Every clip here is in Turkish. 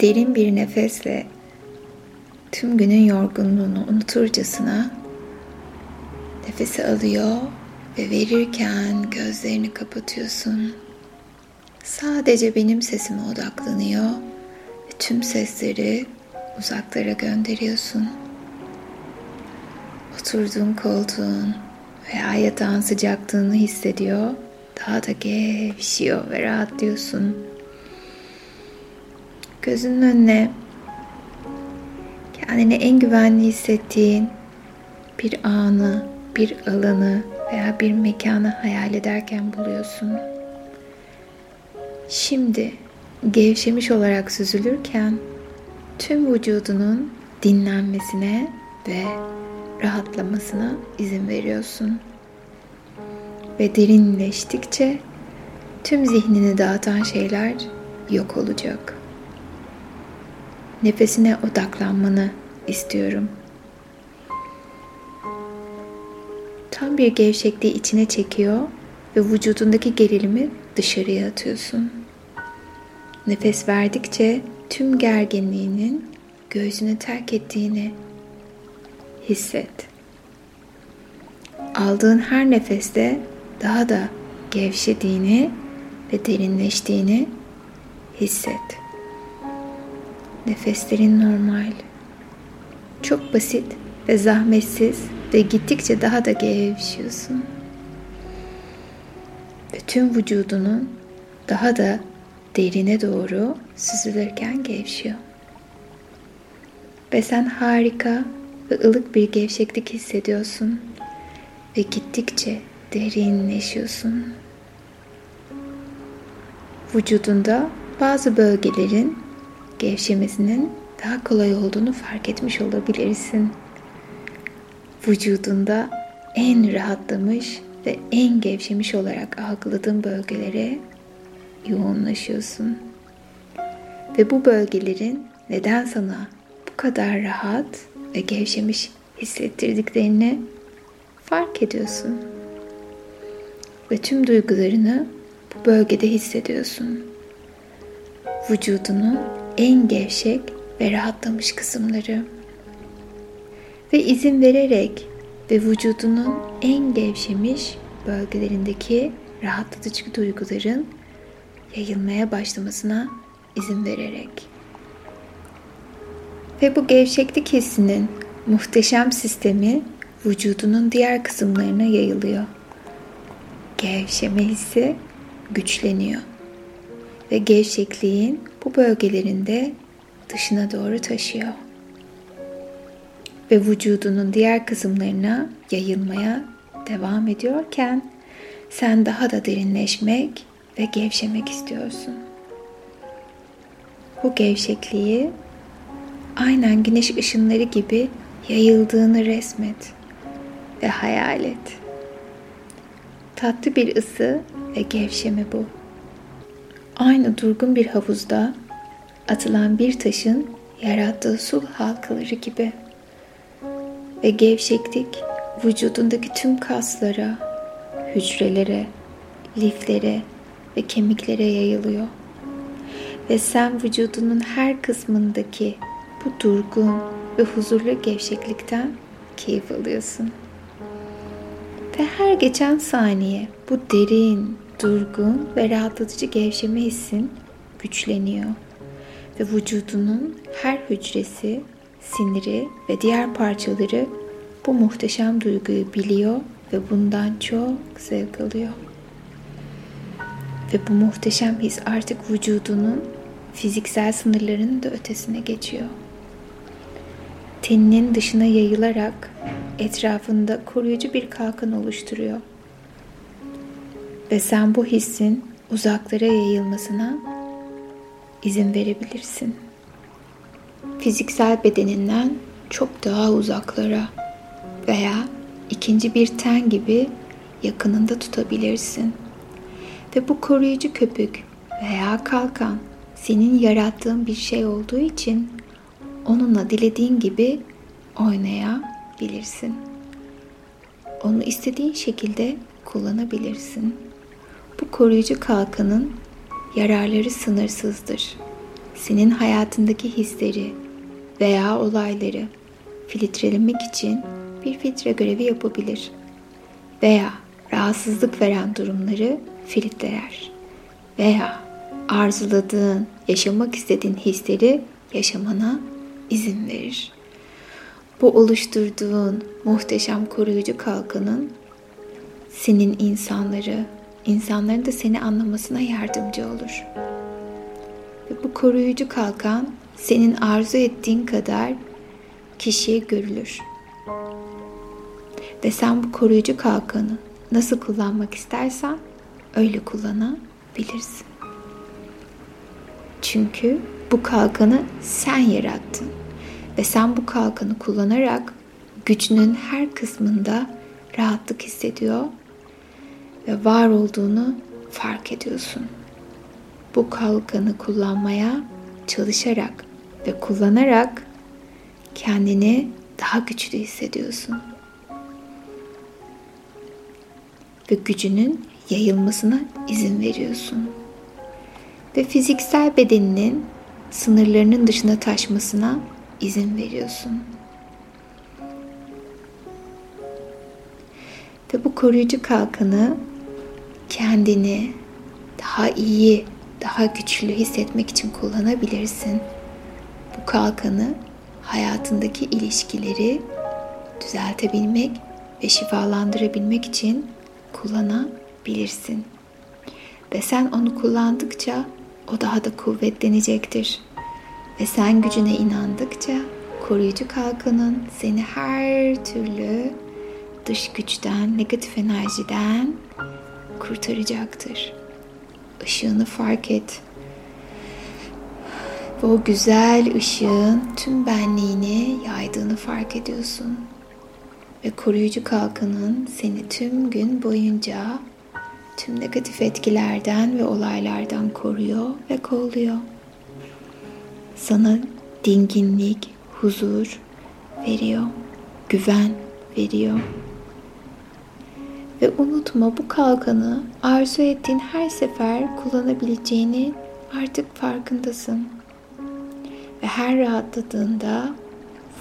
Derin bir nefesle tüm günün yorgunluğunu unuturcasına nefesi alıyor ve verirken gözlerini kapatıyorsun. Sadece benim sesime odaklanıyor ve tüm sesleri uzaklara gönderiyorsun. Oturduğun koltuğun veya yatağın sıcaklığını hissediyor. Daha da gevşiyor ve rahatlıyorsun. Gözünün önüne kendini en güvenli hissettiğin bir anı, bir alanı veya bir mekanı hayal ederken buluyorsun. Şimdi gevşemiş olarak süzülürken tüm vücudunun dinlenmesine ve rahatlamasına izin veriyorsun. Ve derinleştikçe tüm zihnini dağıtan şeyler yok olacak. Nefesine odaklanmanı istiyorum. Tam bir gevşekliği içine çekiyor ve vücudundaki gerilimi dışarıya atıyorsun. Nefes verdikçe tüm gerginliğinin göğsünü terk ettiğini hisset. Aldığın her nefeste daha da gevşediğini ve derinleştiğini hisset. Nefeslerin normal. Çok basit ve zahmetsiz ve gittikçe daha da gevşiyorsun. Ve tüm vücudunun daha da derine doğru süzülürken gevşiyor. Ve sen harika ve ılık bir gevşeklik hissediyorsun ve gittikçe derinleşiyorsun. Vücudunda bazı bölgelerin gevşemesinin daha kolay olduğunu fark etmiş olabilirsin. Vücudunda en rahatlamış ve en gevşemiş olarak algıladığın bölgelere yoğunlaşıyorsun. Ve bu bölgelerin neden sana bu kadar rahat ve gevşemiş hissettirdiklerini fark ediyorsun. Ve tüm duygularını bu bölgede hissediyorsun. Vücudunun en gevşek ve rahatlamış kısımları. Ve izin vererek ve vücudunun en gevşemiş bölgelerindeki rahatlatıcı duyguların yayılmaya başlamasına izin vererek. Ve bu gevşeklik hissinin muhteşem sistemi vücudunun diğer kısımlarına yayılıyor. Gevşeme hissi güçleniyor ve gevşekliğin bu bölgelerinde dışına doğru taşıyor. Ve vücudunun diğer kısımlarına yayılmaya devam ediyorken sen daha da derinleşmek ve gevşemek istiyorsun. Bu gevşekliği aynen güneş ışınları gibi yayıldığını resmet ve hayal et. Tatlı bir ısı ve gevşeme bu. Aynı durgun bir havuzda atılan bir taşın yarattığı su halkaları gibi. Ve gevşeklik vücudundaki tüm kaslara, hücrelere, liflere ve kemiklere yayılıyor. Ve sen vücudunun her kısmındaki bu durgun ve huzurlu gevşeklikten keyif alıyorsun. Ve her geçen saniye bu derin, durgun ve rahatlatıcı gevşeme hissin güçleniyor. Ve vücudunun her hücresi, siniri ve diğer parçaları bu muhteşem duyguyu biliyor ve bundan çok zevk alıyor. Ve bu muhteşem his artık vücudunun fiziksel sınırlarının da ötesine geçiyor. Teninin dışına yayılarak etrafında koruyucu bir kalkan oluşturuyor. Ve sen bu hissin uzaklara yayılmasına izin verebilirsin. Fiziksel bedeninden çok daha uzaklara veya ikinci bir ten gibi yakınında tutabilirsin. Ve bu koruyucu köpük veya kalkan senin yarattığın bir şey olduğu için onunla dilediğin gibi oynayabilirsin. Onu istediğin şekilde kullanabilirsin. Bu koruyucu kalkanın yararları sınırsızdır. senin hayatındaki hisleri veya olayları filtrelemek için bir filtre görevi yapabilir veya rahatsızlık veren durumları filtreler veya arzuladığın, yaşamak istediğin hisleri yaşamana izin verir. Bu oluşturduğun muhteşem koruyucu kalkanın senin insanları, insanların da seni anlamasına yardımcı olur. Ve bu koruyucu kalkan senin arzu ettiğin kadar kişiye görülür. Ve sen bu koruyucu kalkanı nasıl kullanmak istersen öyle kullanabilirsin. Çünkü bu kalkanı sen yarattın ve sen bu kalkanı kullanarak gücünün her kısmında rahatlık hissediyor ve var olduğunu fark ediyorsun. Bu kalkanı kullanmaya çalışarak ve kullanarak kendini daha güçlü hissediyorsun. Ve gücünün yayılmasına izin veriyorsun. Ve fiziksel bedeninin sınırlarının dışına taşmasına izin veriyorsun. Ve bu koruyucu kalkanı kendini daha iyi, daha güçlü hissetmek için kullanabilirsin. Bu kalkanı hayatındaki ilişkileri düzeltebilmek ve şifalandırabilmek için kullanabilirsin. Ve sen onu kullandıkça o daha da kuvvetlenecektir. Ve sen gücüne inandıkça koruyucu kalkanın seni her türlü dış güçten, negatif enerjiden kurtaracaktır. Işığını fark et. Ve o güzel ışığın tüm benliğini yaydığını fark ediyorsun. Ve koruyucu kalkanın seni tüm gün boyunca tüm negatif etkilerden ve olaylardan koruyor ve kolluyor. Sana dinginlik, huzur veriyor, güven veriyor. Ve unutma bu kalkanı arzu ettiğin her sefer kullanabileceğini artık farkındasın. Ve her rahatladığında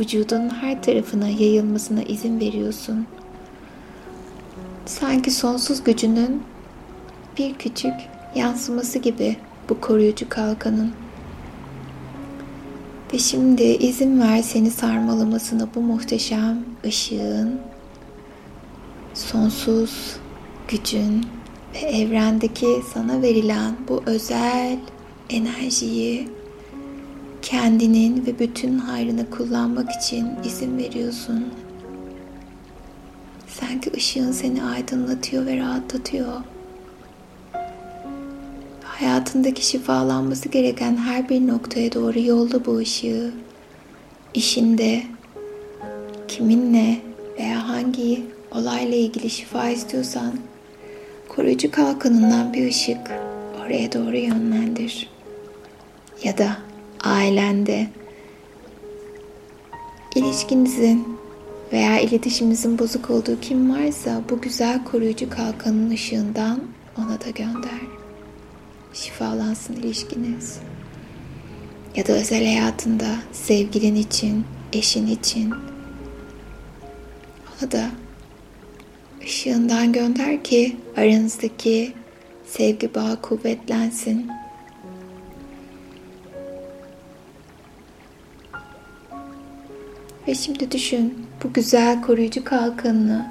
vücudun her tarafına yayılmasına izin veriyorsun. Sanki sonsuz gücünün bir küçük yansıması gibi bu koruyucu kalkanın. Ve şimdi izin ver seni sarmalamasına bu muhteşem ışığın, sonsuz gücün ve evrendeki sana verilen bu özel enerjiyi kendinin ve bütün hayrını kullanmak için izin veriyorsun. Sanki ışığın seni aydınlatıyor ve rahatlatıyor hayatındaki şifalanması gereken her bir noktaya doğru yolda bu ışığı. İşinde, kiminle veya hangi olayla ilgili şifa istiyorsan koruyucu kalkanından bir ışık oraya doğru yönlendir. Ya da ailende ilişkinizin veya iletişiminizin bozuk olduğu kim varsa bu güzel koruyucu kalkanın ışığından ona da gönder şifalansın ilişkiniz. Ya da özel hayatında sevgilin için, eşin için. Ona da ışığından gönder ki aranızdaki sevgi bağı kuvvetlensin. Ve şimdi düşün bu güzel koruyucu kalkanını,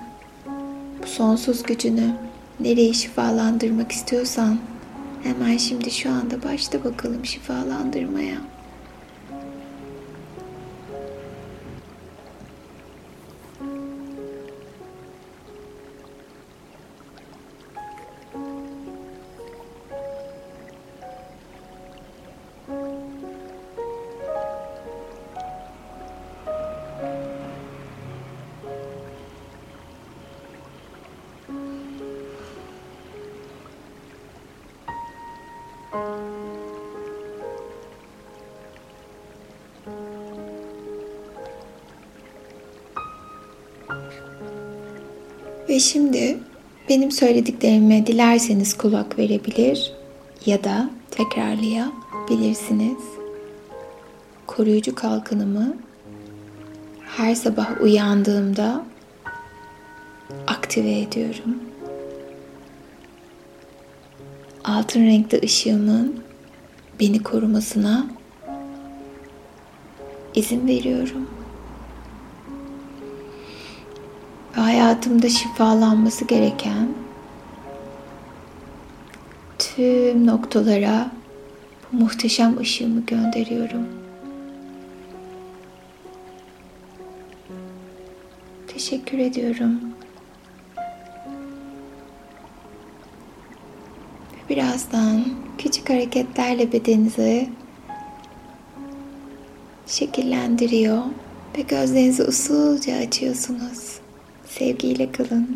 bu sonsuz gücünü nereye şifalandırmak istiyorsan Hemen şimdi şu anda başta bakalım şifalandırmaya. Ve şimdi benim söylediklerime dilerseniz kulak verebilir ya da tekrarlayabilirsiniz. koruyucu kalkanımı her sabah uyandığımda aktive ediyorum. Altın renkli ışığımın beni korumasına izin veriyorum. Ve hayatımda şifalanması gereken tüm noktalara bu muhteşem ışığımı gönderiyorum. Teşekkür ediyorum. Birazdan küçük hareketlerle bedeninizi şekillendiriyor ve gözlerinizi usulca açıyorsunuz. Sevgiyle kalın.